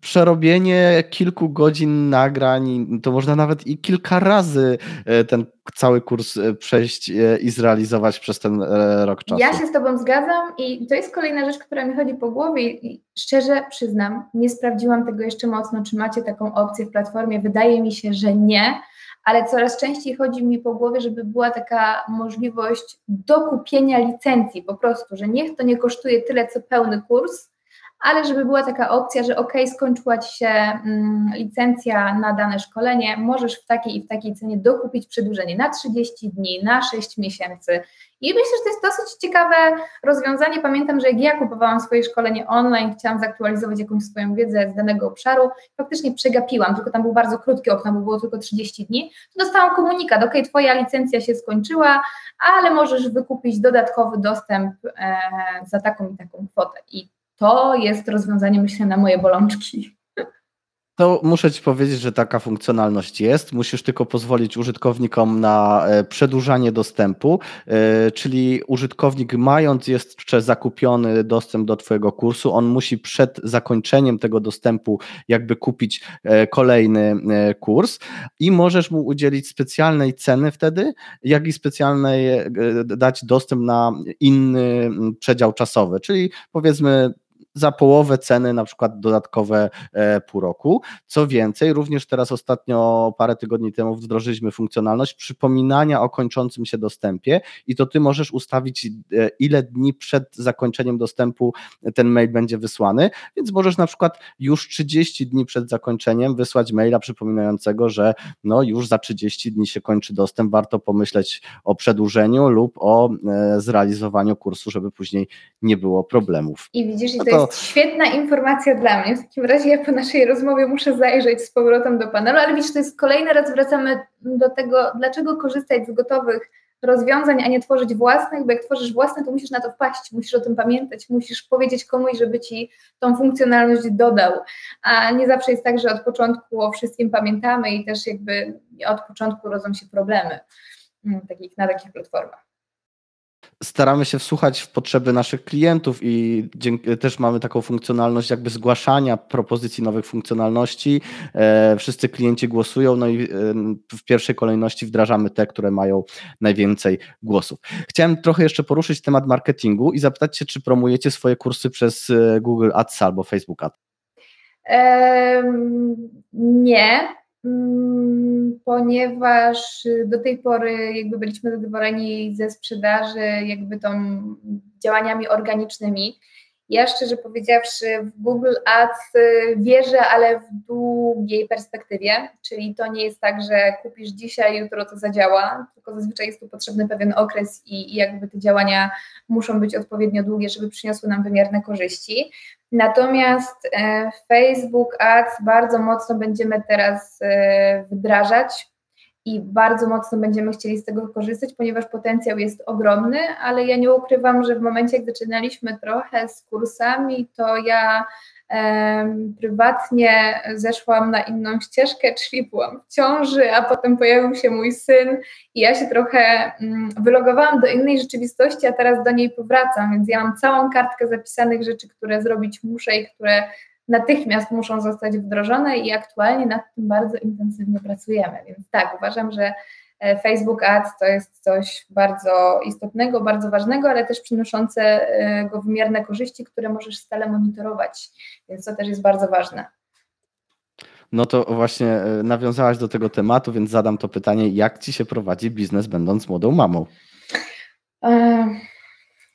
przerobienie kilku godzin nagrań, to można nawet i kilka razy e, ten cały kurs e, przejść e, i zrealizować przez ten rok czasu. Ja się z Tobą zgadzam i to jest kolejna rzecz, która mi chodzi po głowie i szczerze przyznam, nie sprawdziłam tego jeszcze mocno, czy macie taką opcję w platformie, wydaje mi się, że nie, ale coraz częściej chodzi mi po głowie, żeby była taka możliwość dokupienia licencji po prostu, że niech to nie kosztuje tyle, co pełny kurs, ale żeby była taka opcja, że ok, skończyła Ci się mm, licencja na dane szkolenie, możesz w takiej i w takiej cenie dokupić przedłużenie na 30 dni, na 6 miesięcy. I myślę, że to jest dosyć ciekawe rozwiązanie. Pamiętam, że jak ja kupowałam swoje szkolenie online, chciałam zaktualizować jakąś swoją wiedzę z danego obszaru, faktycznie przegapiłam, tylko tam był bardzo krótki okno, bo było tylko 30 dni, to dostałam komunikat, ok, Twoja licencja się skończyła, ale możesz wykupić dodatkowy dostęp e, za taką i taką kwotę. I to jest rozwiązanie, myślę, na moje bolączki. To muszę Ci powiedzieć, że taka funkcjonalność jest. Musisz tylko pozwolić użytkownikom na e, przedłużanie dostępu, e, czyli użytkownik, mając jeszcze zakupiony dostęp do Twojego kursu, on musi przed zakończeniem tego dostępu jakby kupić e, kolejny kurs i możesz mu udzielić specjalnej ceny wtedy, jak i specjalnej dać dostęp na inny przedział czasowy, czyli powiedzmy za połowę ceny, na przykład dodatkowe e, pół roku. Co więcej, również teraz ostatnio, parę tygodni temu wdrożyliśmy funkcjonalność przypominania o kończącym się dostępie i to ty możesz ustawić, e, ile dni przed zakończeniem dostępu ten mail będzie wysłany, więc możesz na przykład już 30 dni przed zakończeniem wysłać maila przypominającego, że no już za 30 dni się kończy dostęp, warto pomyśleć o przedłużeniu lub o e, zrealizowaniu kursu, żeby później nie było problemów. I widzisz, i to, to jest świetna informacja dla mnie. W takim razie ja po naszej rozmowie muszę zajrzeć z powrotem do panelu, ale widzisz, to jest kolejny raz wracamy do tego, dlaczego korzystać z gotowych rozwiązań, a nie tworzyć własnych, bo jak tworzysz własne, to musisz na to wpaść, musisz o tym pamiętać, musisz powiedzieć komuś, żeby ci tą funkcjonalność dodał, a nie zawsze jest tak, że od początku o wszystkim pamiętamy i też jakby od początku rodzą się problemy mm, na takich platformach staramy się wsłuchać w potrzeby naszych klientów i też mamy taką funkcjonalność jakby zgłaszania propozycji nowych funkcjonalności. E, wszyscy klienci głosują, no i e, w pierwszej kolejności wdrażamy te, które mają najwięcej głosów. Chciałem trochę jeszcze poruszyć temat marketingu i zapytać się, czy promujecie swoje kursy przez e, Google Ads albo Facebook Ads? Um, nie, ponieważ do tej pory jakby byliśmy zadowoleni ze sprzedaży jakby tą działaniami organicznymi. Ja szczerze powiedziawszy w Google Ads y, wierzę, ale w długiej perspektywie, czyli to nie jest tak, że kupisz dzisiaj, jutro to zadziała, tylko zazwyczaj jest tu potrzebny pewien okres i, i jakby te działania muszą być odpowiednio długie, żeby przyniosły nam wymierne korzyści. Natomiast e, Facebook Ads bardzo mocno będziemy teraz e, wdrażać i bardzo mocno będziemy chcieli z tego korzystać, ponieważ potencjał jest ogromny, ale ja nie ukrywam, że w momencie, jak zaczynaliśmy trochę z kursami, to ja prywatnie zeszłam na inną ścieżkę, czyli byłam w ciąży, a potem pojawił się mój syn i ja się trochę mm, wylogowałam do innej rzeczywistości, a teraz do niej powracam, więc ja mam całą kartkę zapisanych rzeczy, które zrobić muszę i które natychmiast muszą zostać wdrożone i aktualnie nad tym bardzo intensywnie pracujemy. Więc tak, uważam, że e, Facebook Ads to jest coś bardzo istotnego, bardzo ważnego, ale też przynoszącego wymierne korzyści, które możesz stale monitorować, więc to też jest bardzo ważne. No to właśnie e, nawiązałaś do tego tematu, więc zadam to pytanie, jak ci się prowadzi biznes będąc młodą mamą? E,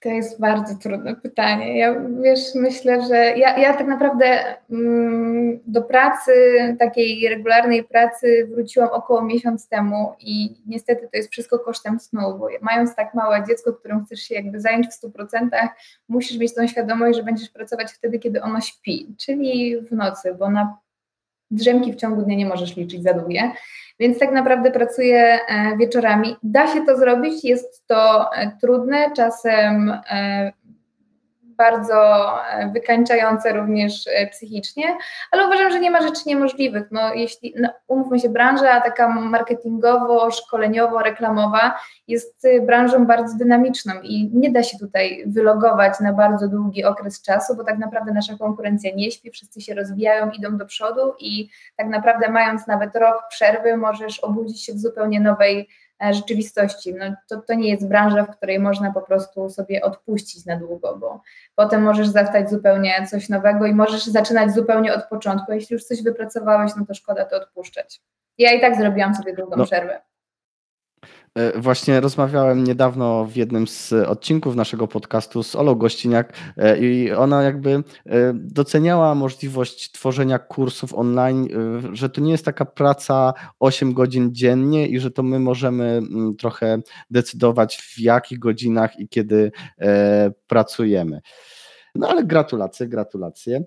to jest bardzo trudne pytanie. Ja wiesz, myślę, że ja, ja tak naprawdę mm, do pracy, takiej regularnej pracy wróciłam około miesiąc temu i niestety to jest wszystko kosztem snu, bo mając tak małe dziecko, którym chcesz się jakby zająć w 100%, musisz mieć tą świadomość, że będziesz pracować wtedy, kiedy ono śpi, czyli w nocy, bo na drzemki w ciągu dnia nie możesz liczyć za długie. Więc tak naprawdę pracuję e, wieczorami. Da się to zrobić, jest to e, trudne, czasem e, bardzo e, wykańczające również e, psychicznie, ale uważam, że nie ma rzeczy niemożliwych. No, jeśli, no, umówmy się, branża taka marketingowo, szkoleniowo, reklamowa jest e, branżą bardzo dynamiczną i nie da się tutaj wylogować na bardzo długi okres czasu, bo tak naprawdę nasza konkurencja nie śpi, wszyscy się rozwijają, idą do przodu i tak naprawdę mając nawet rok przerwy, możesz obudzić się w zupełnie nowej rzeczywistości. No, to, to nie jest branża, w której można po prostu sobie odpuścić na długo, bo potem możesz zastać zupełnie coś nowego i możesz zaczynać zupełnie od początku. Jeśli już coś wypracowałeś, no to szkoda to odpuszczać. Ja i tak zrobiłam sobie długą no. przerwę. E, właśnie rozmawiałem niedawno w jednym z odcinków naszego podcastu z Olą Gościniak e, i ona jakby e, doceniała możliwość tworzenia kursów online, że to nie jest taka praca 8 godzin dziennie i że to my możemy mm, trochę decydować w jakich godzinach i kiedy pracujemy. No ale gratulacje, gratulacje.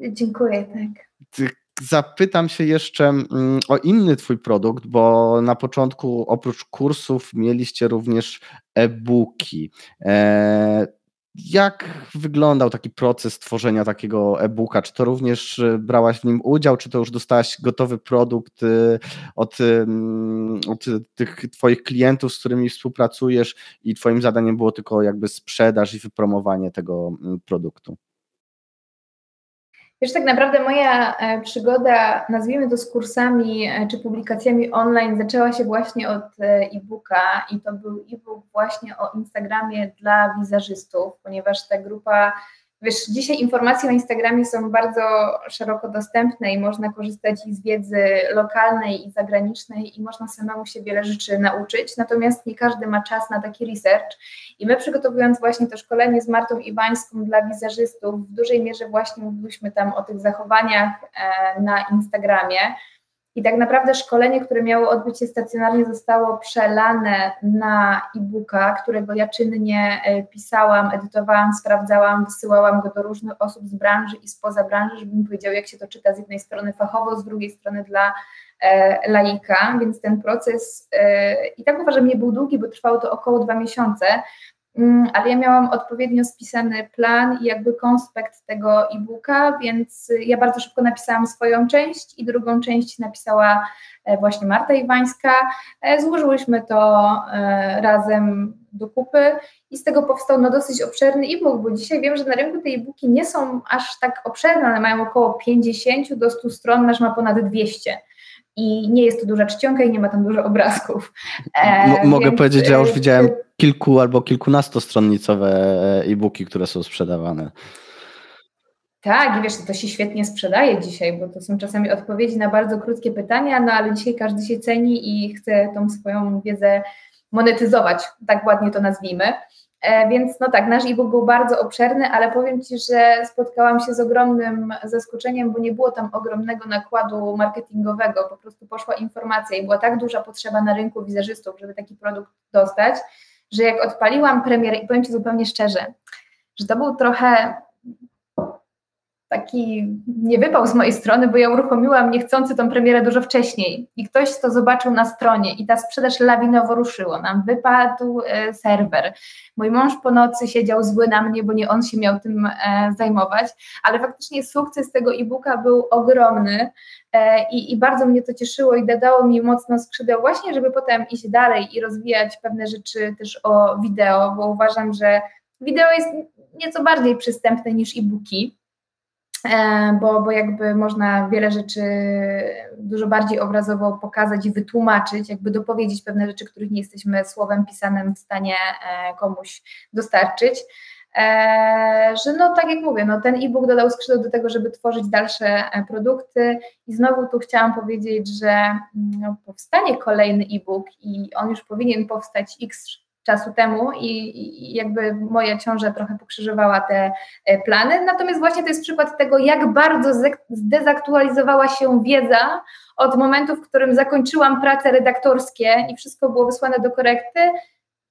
Dziękuję, tak zapytam się jeszcze mm, o inny Twój produkt, bo na początku oprócz kursów mieliście również e-booki. E, jak wyglądał taki proces tworzenia takiego e-booka? Czy to również e, brałaś w nim udział, czy to już dostałaś gotowy produkt e, od, mm, od tych Twoich klientów, z którymi współpracujesz i Twoim zadaniem było tylko jakby sprzedaż i wypromowanie tego mm, produktu? Wiesz, tak naprawdę moja e, przygoda, nazwijmy to z kursami e, czy publikacjami online, zaczęła się właśnie od e, e-booka i to był e-book właśnie o Instagramie dla wizerzystów, ponieważ ta grupa Wiesz, dzisiaj informacje o Instagramie są bardzo szeroko dostępne i można korzystać z wiedzy lokalnej i zagranicznej i można samemu się wiele rzeczy nauczyć, natomiast nie każdy ma czas na taki research. I my przygotowując właśnie to szkolenie z Martą Iwańską dla wizerzystów, w dużej mierze właśnie mówiliśmy tam o tych zachowaniach e, na Instagramie, i tak naprawdę szkolenie, które miało odbyć się stacjonarnie, zostało przelane na e-booka, którego ja czynnie e, pisałam, edytowałam, sprawdzałam, wysyłałam go do różnych osób z branży i spoza branży, żeby mi powiedział, jak się to czyta z jednej strony fachowo, z drugiej strony dla e, laika, więc ten proces e, i tak uważam nie był długi, bo trwało to około dwa miesiące, ale ja miałam odpowiednio spisany plan i jakby konspekt tego e-booka, więc ja bardzo szybko napisałam swoją część i drugą część napisała e, właśnie Marta Iwańska. E, złożyłyśmy to e, razem do kupy i z tego powstał no, dosyć obszerny e-book, bo dzisiaj wiem, że na rynku te e-booki nie są aż tak obszerne, one mają około 50 do 100 stron, nasz ma ponad 200 i nie jest to duża czcionka i nie ma tam dużo obrazków. E, mogę więc, powiedzieć, że ja już widziałem kilku albo kilkunastostronnicowe e-booki, które są sprzedawane. Tak, i wiesz, to się świetnie sprzedaje dzisiaj, bo to są czasami odpowiedzi na bardzo krótkie pytania, no ale dzisiaj każdy się ceni i chce tą swoją wiedzę monetyzować, tak ładnie to nazwijmy. E, więc no tak, nasz e-book był bardzo obszerny, ale powiem Ci, że spotkałam się z ogromnym zaskoczeniem, bo nie było tam ogromnego nakładu marketingowego. Po prostu poszła informacja i była tak duża potrzeba na rynku wizerzystów, żeby taki produkt dostać, że jak odpaliłam premierę i powiem Ci zupełnie szczerze, że to był trochę taki nie wypał z mojej strony, bo ja uruchomiłam niechcący tą premierę dużo wcześniej i ktoś to zobaczył na stronie i ta sprzedaż lawinowo ruszyło. Nam wypadł e, serwer. Mój mąż po nocy siedział zły na mnie, bo nie on się miał tym e, zajmować, ale faktycznie sukces tego e-booka był ogromny e, i, i bardzo mnie to cieszyło i dodało mi mocno skrzydeł właśnie, żeby potem iść dalej i rozwijać pewne rzeczy też o wideo, bo uważam, że wideo jest nieco bardziej przystępne niż e-booki bo, bo jakby można wiele rzeczy dużo bardziej obrazowo pokazać i wytłumaczyć, jakby dopowiedzieć pewne rzeczy, których nie jesteśmy słowem pisanym w stanie e, komuś dostarczyć. E, że no tak jak mówię, no ten e-book dodał skrzydeł do tego, żeby tworzyć dalsze produkty i znowu tu chciałam powiedzieć, że mm, no, powstanie kolejny e-book i on już powinien powstać x czasu temu i, i, jakby moja ciąża trochę pokrzyżowała te e, plany. Natomiast właśnie to jest przykład tego, jak bardzo zdezaktualizowała się wiedza od momentu, w którym zakończyłam prace redaktorskie i wszystko było wysłane do korekty,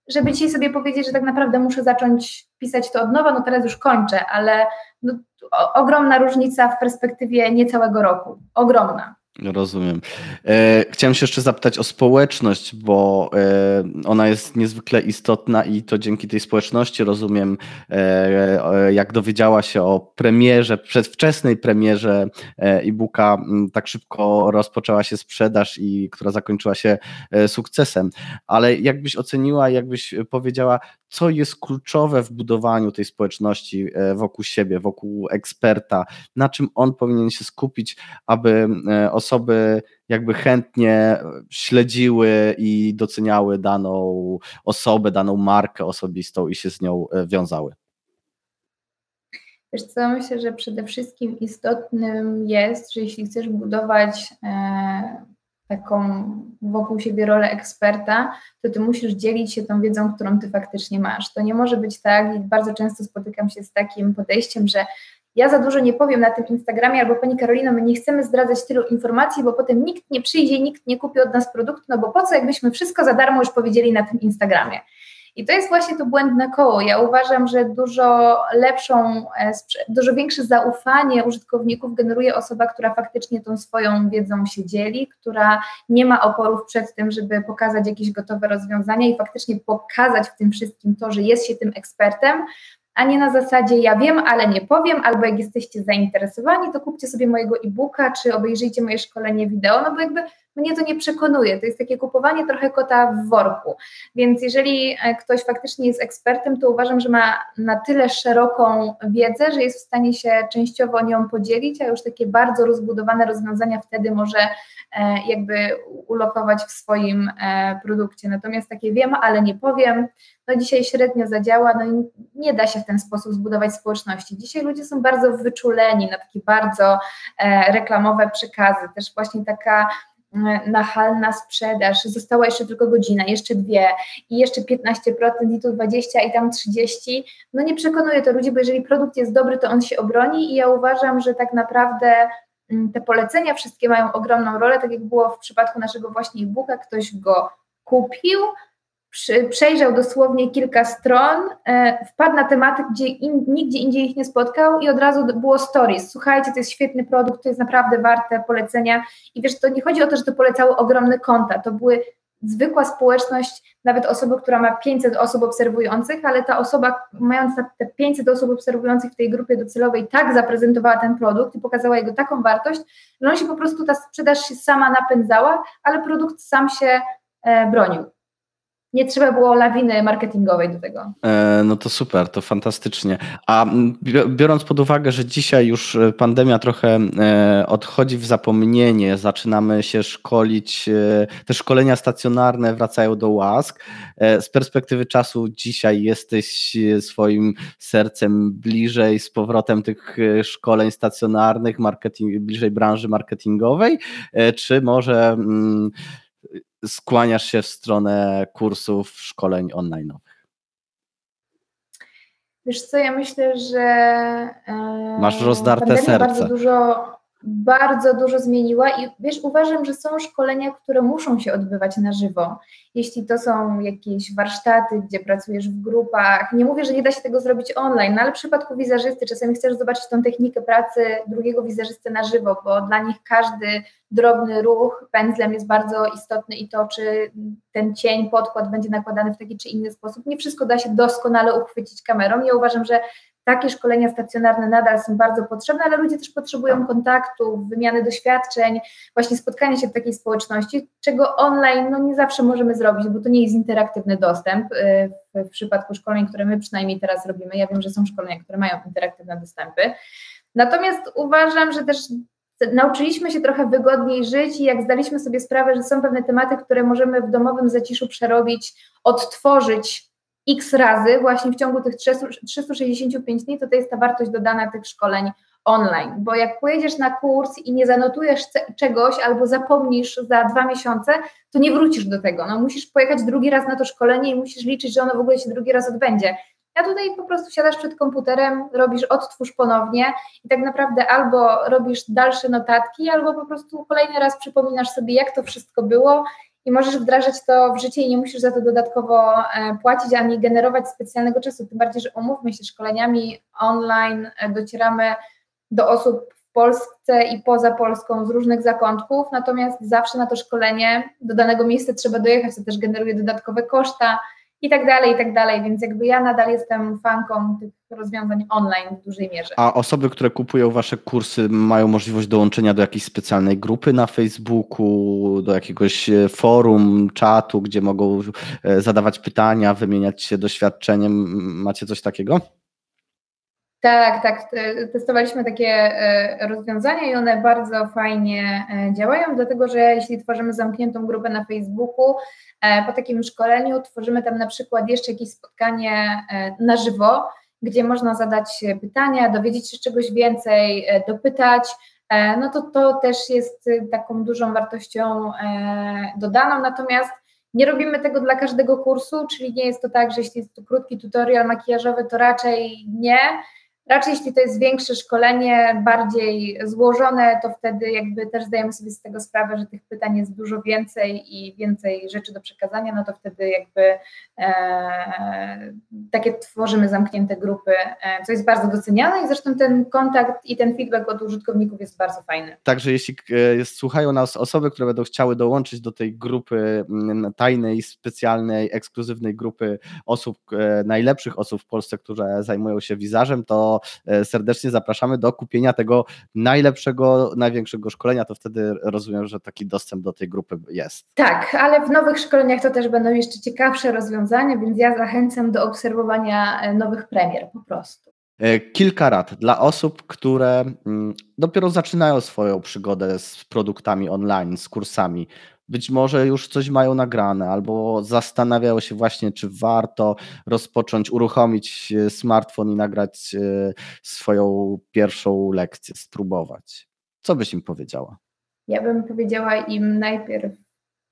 żeby dzisiaj sobie powiedzieć, że tak naprawdę muszę zacząć pisać to od nowa, no teraz już kończę, ale no, o, ogromna różnica w perspektywie niecałego roku. Ogromna. Rozumiem. E, chciałem się jeszcze zapytać o społeczność, bo e, ona jest niezwykle istotna i to dzięki tej społeczności rozumiem, e, jak dowiedziała się o premierze, przedwczesnej premierze e-booka, tak szybko rozpoczęła się sprzedaż i która zakończyła się sukcesem. Ale jakbyś oceniła, jakbyś powiedziała, co jest kluczowe w budowaniu tej społeczności wokół siebie, wokół eksperta, na czym on powinien się skupić, aby osoby osoby jakby chętnie śledziły i doceniały daną osobę, daną markę osobistą i się z nią e, wiązały? Wiesz co, myślę, że przede wszystkim istotnym jest, że jeśli chcesz budować e, taką wokół siebie rolę eksperta, to ty musisz dzielić się tą wiedzą, którą ty faktycznie masz. To nie może być tak i bardzo często spotykam się z takim podejściem, że ja za dużo nie powiem na tym Instagramie, albo Pani Karolino, my nie chcemy zdradzać tylu informacji, bo potem nikt nie przyjdzie, nikt nie kupi od nas produktu, no bo po co, jakbyśmy wszystko za darmo już powiedzieli na tym Instagramie. I to jest właśnie to błędne koło. Ja uważam, że dużo lepszą, e, dużo większe zaufanie użytkowników generuje osoba, która faktycznie tą swoją wiedzą się dzieli, która nie ma oporów przed tym, żeby pokazać jakieś gotowe rozwiązania i faktycznie pokazać w tym wszystkim to, że jest się tym ekspertem, a nie na zasadzie ja wiem, ale nie powiem, albo jak jesteście zainteresowani, to kupcie sobie mojego e-booka, czy obejrzyjcie moje szkolenie wideo, no bo jakby mnie to nie przekonuje. To jest takie kupowanie trochę kota w worku. Więc jeżeli e, ktoś faktycznie jest ekspertem, to uważam, że ma na tyle szeroką wiedzę, że jest w stanie się częściowo nią podzielić, a już takie bardzo rozbudowane rozwiązania wtedy może e, jakby ulokować w swoim e, produkcie. Natomiast takie wiem, ale nie powiem, no dzisiaj średnio zadziała, no i nie da się w ten sposób zbudować społeczności. Dzisiaj ludzie są bardzo wyczuleni na takie bardzo reklamowe przekazy, też właśnie taka nachalna sprzedaż, została jeszcze tylko godzina, jeszcze dwie i jeszcze 15% i tu 20 i tam 30, no nie przekonuje to ludzi, bo jeżeli produkt jest dobry, to on się obroni i ja uważam, że tak naprawdę mm, te polecenia wszystkie mają ogromną rolę, tak jak było w przypadku naszego właśnie e-booka, ktoś go kupił, przejrzał dosłownie kilka stron, e, wpadł na tematy, gdzie in, nigdzie indziej ich nie spotkał i od razu było stories. Słuchajcie, to jest świetny produkt, to jest naprawdę warte polecenia. I wiesz, to nie chodzi o to, że to polecały ogromne konta, to były zwykła społeczność, nawet osoba, która ma 500 osób obserwujących, ale ta osoba, mając te 500 osób obserwujących w tej grupie docelowej, tak zaprezentowała ten produkt i pokazała jego taką wartość, że on się po prostu, ta sprzedaż się sama napędzała, ale produkt sam się e, bronił nie trzeba było lawiny marketingowej do tego. E, no to super, to fantastycznie. A biorąc pod uwagę, że dzisiaj już e, pandemia trochę e, odchodzi w zapomnienie, zaczynamy się szkolić, te szkolenia stacjonarne wracają do łask. Z perspektywy czasu dzisiaj jesteś swoim sercem bliżej z powrotem tych szkoleń stacjonarnych, marketing, bliżej branży marketingowej, czy może mm, skłaniasz się w stronę kursów, szkoleń online? Wiesz co, ja myślę, że e, masz rozdarte serce. Bardzo dużo, bardzo dużo zmieniła i wiesz, uważam, że są szkolenia, które muszą się odbywać na żywo. Jeśli to są jakieś warsztaty, gdzie pracujesz w grupach, nie mówię, że nie da się tego zrobić online, no ale w przypadku wizerzysty czasami chcesz zobaczyć tą technikę pracy drugiego wizerzysty na żywo, bo dla nich każdy drobny ruch pędzlem jest bardzo istotny i to, czy ten cień, podkład będzie nakładany w taki czy inny sposób. Nie wszystko da się doskonale uchwycić kamerą. Ja uważam, że takie szkolenia stacjonarne nadal są bardzo potrzebne, ale ludzie też potrzebują kontaktu, wymiany doświadczeń, właśnie spotkania się w takiej społeczności, czego online no, nie zawsze możemy zrobić, bo to nie jest interaktywny dostęp. Y, w, w przypadku szkoleń, które my przynajmniej teraz robimy, ja wiem, że są szkolenia, które mają interaktywne dostępy. Natomiast uważam, że też nauczyliśmy się trochę wygodniej żyć i jak zdaliśmy sobie sprawę, że są pewne tematy, które możemy w domowym zaciszu przerobić, odtworzyć x razy właśnie w ciągu tych 365 dni, to to jest ta wartość dodana tych szkoleń online, bo jak pojedziesz na kurs i nie zanotujesz czegoś albo zapomnisz za dwa miesiące, to nie wrócisz do tego. No, musisz pojechać drugi raz na to szkolenie i musisz liczyć, że ono w ogóle się drugi raz odbędzie. A tutaj po prostu siadasz przed komputerem, robisz odtwórz ponownie i tak naprawdę albo robisz dalsze notatki, albo po prostu kolejny raz przypominasz sobie, jak to wszystko było i możesz wdrażać to w życie i nie musisz za to dodatkowo e, płacić ani generować specjalnego czasu. Tym bardziej, że umówmy się szkoleniami online, e, docieramy do osób Polsce i poza Polską z różnych zakątków, natomiast zawsze na to szkolenie do danego miejsca trzeba dojechać, to też generuje dodatkowe koszta i tak dalej, i tak dalej, więc jakby ja nadal jestem fanką tych rozwiązań online w dużej mierze. A osoby, które kupują wasze kursy, mają możliwość dołączenia do jakiejś specjalnej grupy na Facebooku, do jakiegoś e, forum, czatu, gdzie mogą e, zadawać pytania, wymieniać się doświadczeniem. Macie coś takiego? Tak, tak. Testowaliśmy takie e, rozwiązania i one bardzo fajnie działają, dlatego że jeśli tworzymy zamkniętą grupę na Facebooku, po takim szkoleniu tworzymy tam na przykład jeszcze jakieś spotkanie na żywo, gdzie można zadać pytania, dowiedzieć się czegoś więcej, e, dopytać, e, no to to też jest taką dużą wartością e, dodaną. Natomiast nie robimy tego dla każdego kursu, czyli nie jest to tak, że jeśli jest to krótki tutorial makijażowy, to raczej nie. Raczej jeśli to jest większe szkolenie, bardziej złożone, to wtedy jakby też zdajemy sobie z tego sprawę, że tych pytań jest dużo więcej i więcej rzeczy do przekazania, no to wtedy jakby e, takie tworzymy zamknięte grupy, e, co jest bardzo doceniane i zresztą ten kontakt i ten feedback od użytkowników jest bardzo fajny. Także jeśli e, słuchają nas osoby, które będą chciały dołączyć do tej grupy mm, tajnej, specjalnej, ekskluzywnej grupy osób, e, najlepszych osób w Polsce, które zajmują się wizażem, to E, serdecznie zapraszamy do kupienia tego najlepszego, największego szkolenia, to wtedy rozumiem, że taki dostęp do tej grupy jest. Tak, ale w nowych szkoleniach to też będą jeszcze ciekawsze rozwiązania, więc ja zachęcam do obserwowania e, nowych premier po prostu. E, kilka rad dla osób, które mm, dopiero zaczynają swoją przygodę z produktami online, z kursami być może już coś mają nagrane, albo zastanawiają się właśnie, czy warto rozpocząć, uruchomić e, smartfon i nagrać e, swoją pierwszą lekcję, spróbować. Co byś im powiedziała? Ja bym powiedziała im najpierw,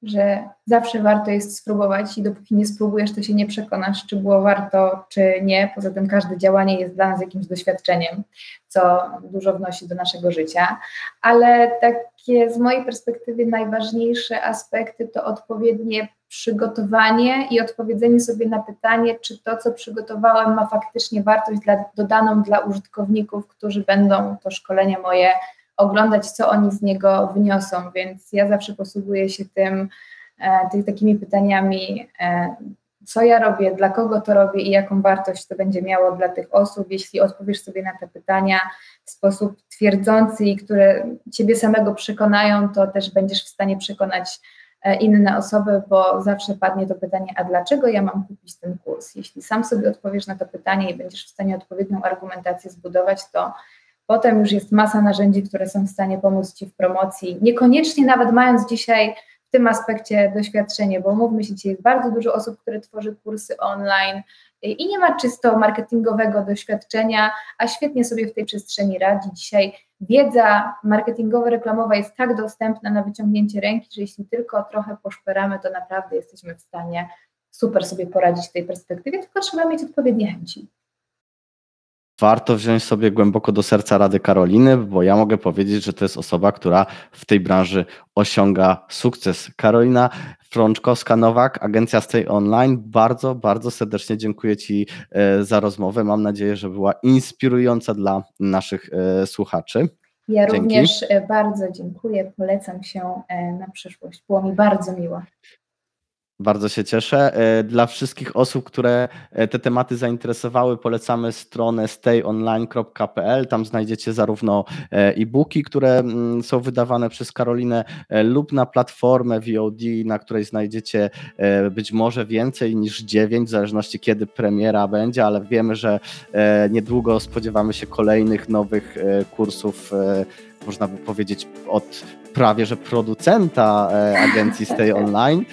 że zawsze warto jest spróbować i dopóki nie spróbujesz, to się nie przekonasz, czy było warto, czy nie. Poza tym każde działanie jest dla nas jakimś doświadczeniem, co dużo wnosi do naszego życia, ale takie z mojej perspektywy najważniejsze aspekty to odpowiednie przygotowanie i odpowiedzenie sobie na pytanie, czy to, co przygotowałem, ma faktycznie wartość dla, dodaną dla użytkowników, którzy będą to szkolenie moje oglądać, co oni z niego wniosą, więc ja zawsze posługuję się tym, e, tych takimi pytaniami, e, co ja robię, dla kogo to robię i jaką wartość to będzie miało dla tych osób. Jeśli odpowiesz sobie na te pytania w sposób twierdzący i które ciebie samego przekonają, to też będziesz w stanie przekonać e, inne osoby, bo zawsze padnie to pytanie, a dlaczego ja mam kupić ten kurs? Jeśli sam sobie odpowiesz na to pytanie i będziesz w stanie odpowiednią argumentację zbudować, to Potem już jest masa narzędzi, które są w stanie pomóc Ci w promocji, niekoniecznie nawet mając dzisiaj w tym aspekcie doświadczenie, bo mówmy się, dzisiaj jest bardzo dużo osób, które tworzy kursy online i nie ma czysto marketingowego doświadczenia, a świetnie sobie w tej przestrzeni radzi. Dzisiaj wiedza marketingowa, reklamowa jest tak dostępna na wyciągnięcie ręki, że jeśli tylko trochę poszperamy, to naprawdę jesteśmy w stanie super sobie poradzić w tej perspektywie, tylko trzeba mieć odpowiednie chęci warto wziąć sobie głęboko do serca rady Karoliny, bo ja mogę powiedzieć, że to jest osoba, która w tej branży osiąga sukces. Karolina Frączkowska-Nowak, agencja Stay Online, bardzo, bardzo serdecznie dziękuję Ci e, za rozmowę. Mam nadzieję, że była inspirująca dla naszych e, słuchaczy. Ja Dzięki. również e, bardzo dziękuję, polecam się na przyszłość. Było mi bardzo miło. Bardzo się cieszę. E, dla wszystkich osób, które e, te tematy zainteresowały, polecamy stronę stayonline.pl. Tam znajdziecie zarówno e, e-booki, które są wydawane przez Karolinę, lub na platformę VOD, na której znajdziecie być może więcej niż 9, w zależności kiedy premiera będzie, ale wiemy, że niedługo spodziewamy się kolejnych nowych kursów, można by powiedzieć, od prawie że producenta e, agencji Stay Online.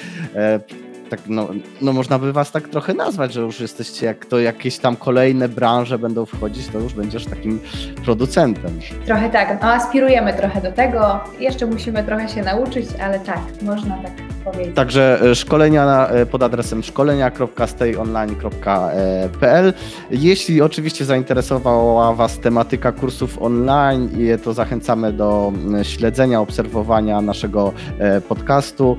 E, tak, no, no można by was tak trochę nazwać, że już jesteście, jak to jakieś tam kolejne branże będą wchodzić, to już będziesz takim producentem. Trochę tak, no aspirujemy trochę do tego, jeszcze musimy trochę się nauczyć, ale tak, można tak powiedzieć. Także e, szkolenia pod adresem szkolenia.stayonline.pl Jeśli oczywiście zainteresowała Was tematyka kursów online, to zachęcamy do śledzenia, obserwowania naszego e, podcastu.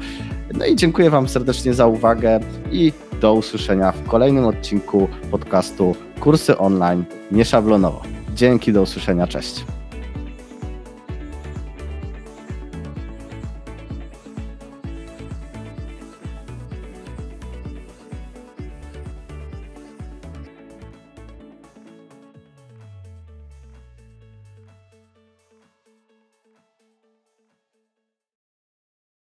No i dziękuję Wam serdecznie za uwagę i do usłyszenia w kolejnym odcinku podcastu Kursy online nieszablonowo. Dzięki, do usłyszenia, cześć.